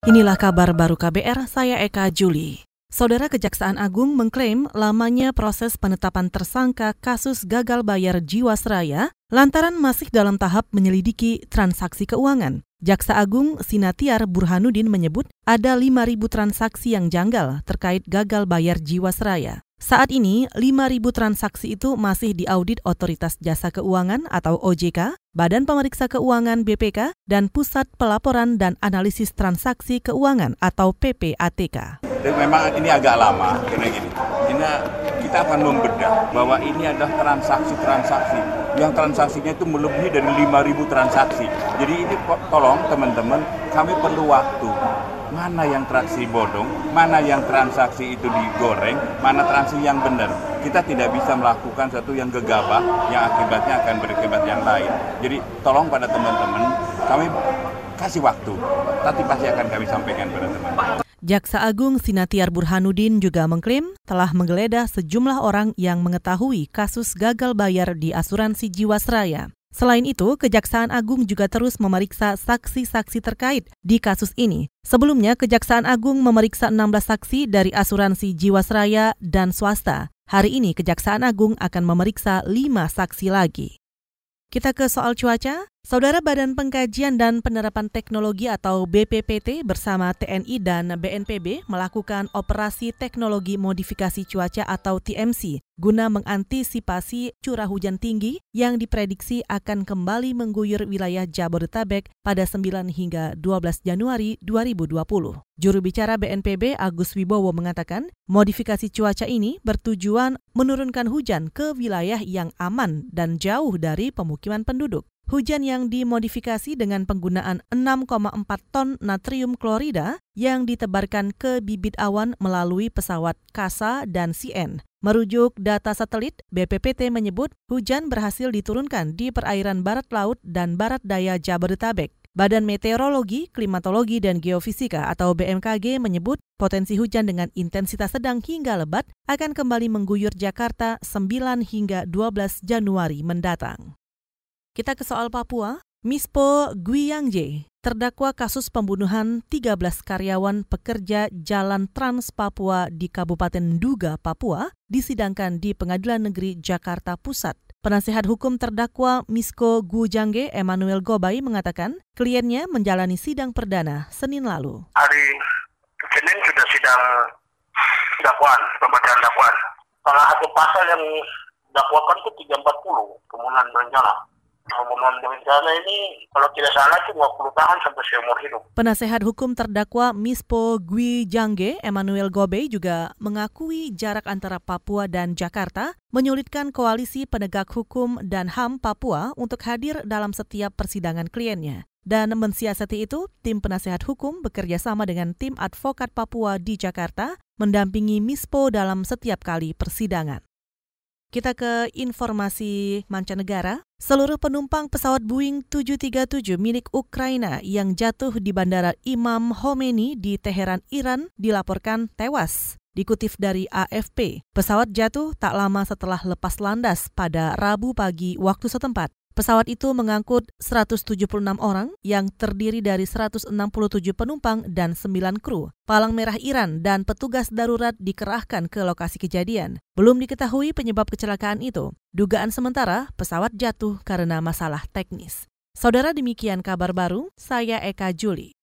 Inilah kabar baru KBR, saya Eka Juli. Saudara Kejaksaan Agung mengklaim lamanya proses penetapan tersangka kasus gagal bayar Jiwasraya lantaran masih dalam tahap menyelidiki transaksi keuangan. Jaksa Agung Sinatiar Burhanuddin menyebut ada 5.000 transaksi yang janggal terkait gagal bayar Jiwasraya. Saat ini, 5.000 transaksi itu masih diaudit Otoritas Jasa Keuangan atau OJK, Badan Pemeriksa Keuangan BPK, dan Pusat Pelaporan dan Analisis Transaksi Keuangan atau PPATK. Memang ini agak lama, karena gini. Ini kita akan membedah bahwa ini adalah transaksi-transaksi yang transaksinya itu melebihi dari 5.000 transaksi. Jadi ini tolong teman-teman, kami perlu waktu mana yang transaksi bodong, mana yang transaksi itu digoreng, mana transaksi yang benar. Kita tidak bisa melakukan satu yang gegabah yang akibatnya akan berakibat yang lain. Jadi tolong pada teman-teman, kami kasih waktu, tapi pasti akan kami sampaikan pada teman-teman. Jaksa Agung Sinatiar Burhanuddin juga mengklaim telah menggeledah sejumlah orang yang mengetahui kasus gagal bayar di asuransi Jiwasraya. Selain itu, Kejaksaan Agung juga terus memeriksa saksi-saksi terkait di kasus ini. Sebelumnya, Kejaksaan Agung memeriksa 16 saksi dari asuransi Jiwasraya dan swasta. Hari ini, Kejaksaan Agung akan memeriksa 5 saksi lagi. Kita ke soal cuaca. Saudara Badan Pengkajian dan Penerapan Teknologi atau BPPT bersama TNI dan BNPB melakukan operasi teknologi modifikasi cuaca atau TMC guna mengantisipasi curah hujan tinggi yang diprediksi akan kembali mengguyur wilayah Jabodetabek pada 9 hingga 12 Januari 2020. Juru bicara BNPB Agus Wibowo mengatakan, modifikasi cuaca ini bertujuan menurunkan hujan ke wilayah yang aman dan jauh dari pemukiman penduduk. Hujan yang dimodifikasi dengan penggunaan 6,4 ton natrium klorida yang ditebarkan ke bibit awan melalui pesawat KASA dan CN. Merujuk data satelit, BPPT menyebut hujan berhasil diturunkan di perairan barat laut dan barat daya Jabodetabek. Badan Meteorologi, Klimatologi, dan Geofisika atau BMKG menyebut potensi hujan dengan intensitas sedang hingga lebat akan kembali mengguyur Jakarta 9 hingga 12 Januari mendatang. Kita ke soal Papua. Mispo Guiyangje, terdakwa kasus pembunuhan 13 karyawan pekerja Jalan Trans Papua di Kabupaten Duga, Papua, disidangkan di Pengadilan Negeri Jakarta Pusat. Penasehat hukum terdakwa Misko Gujangge Emmanuel Gobay mengatakan kliennya menjalani sidang perdana Senin lalu. Hari Senin sudah sidang dakwaan, pembacaan dakwaan. Salah satu pasal yang dakwakan itu 340, pembunuhan berencana berencana ini kalau tidak salah itu 20 tahun sampai seumur hidup. Penasehat hukum terdakwa Mispo Gwi Jangge, Emmanuel Gobe juga mengakui jarak antara Papua dan Jakarta menyulitkan koalisi penegak hukum dan HAM Papua untuk hadir dalam setiap persidangan kliennya. Dan mensiasati itu, tim penasehat hukum bekerja sama dengan tim advokat Papua di Jakarta mendampingi Mispo dalam setiap kali persidangan. Kita ke informasi mancanegara. Seluruh penumpang pesawat Boeing 737 milik Ukraina yang jatuh di Bandara Imam Khomeini di Teheran, Iran dilaporkan tewas. Dikutip dari AFP, pesawat jatuh tak lama setelah lepas landas pada Rabu pagi waktu setempat. Pesawat itu mengangkut 176 orang yang terdiri dari 167 penumpang dan 9 kru. Palang Merah Iran dan petugas darurat dikerahkan ke lokasi kejadian. Belum diketahui penyebab kecelakaan itu. Dugaan sementara pesawat jatuh karena masalah teknis. Saudara demikian kabar baru, saya Eka Juli.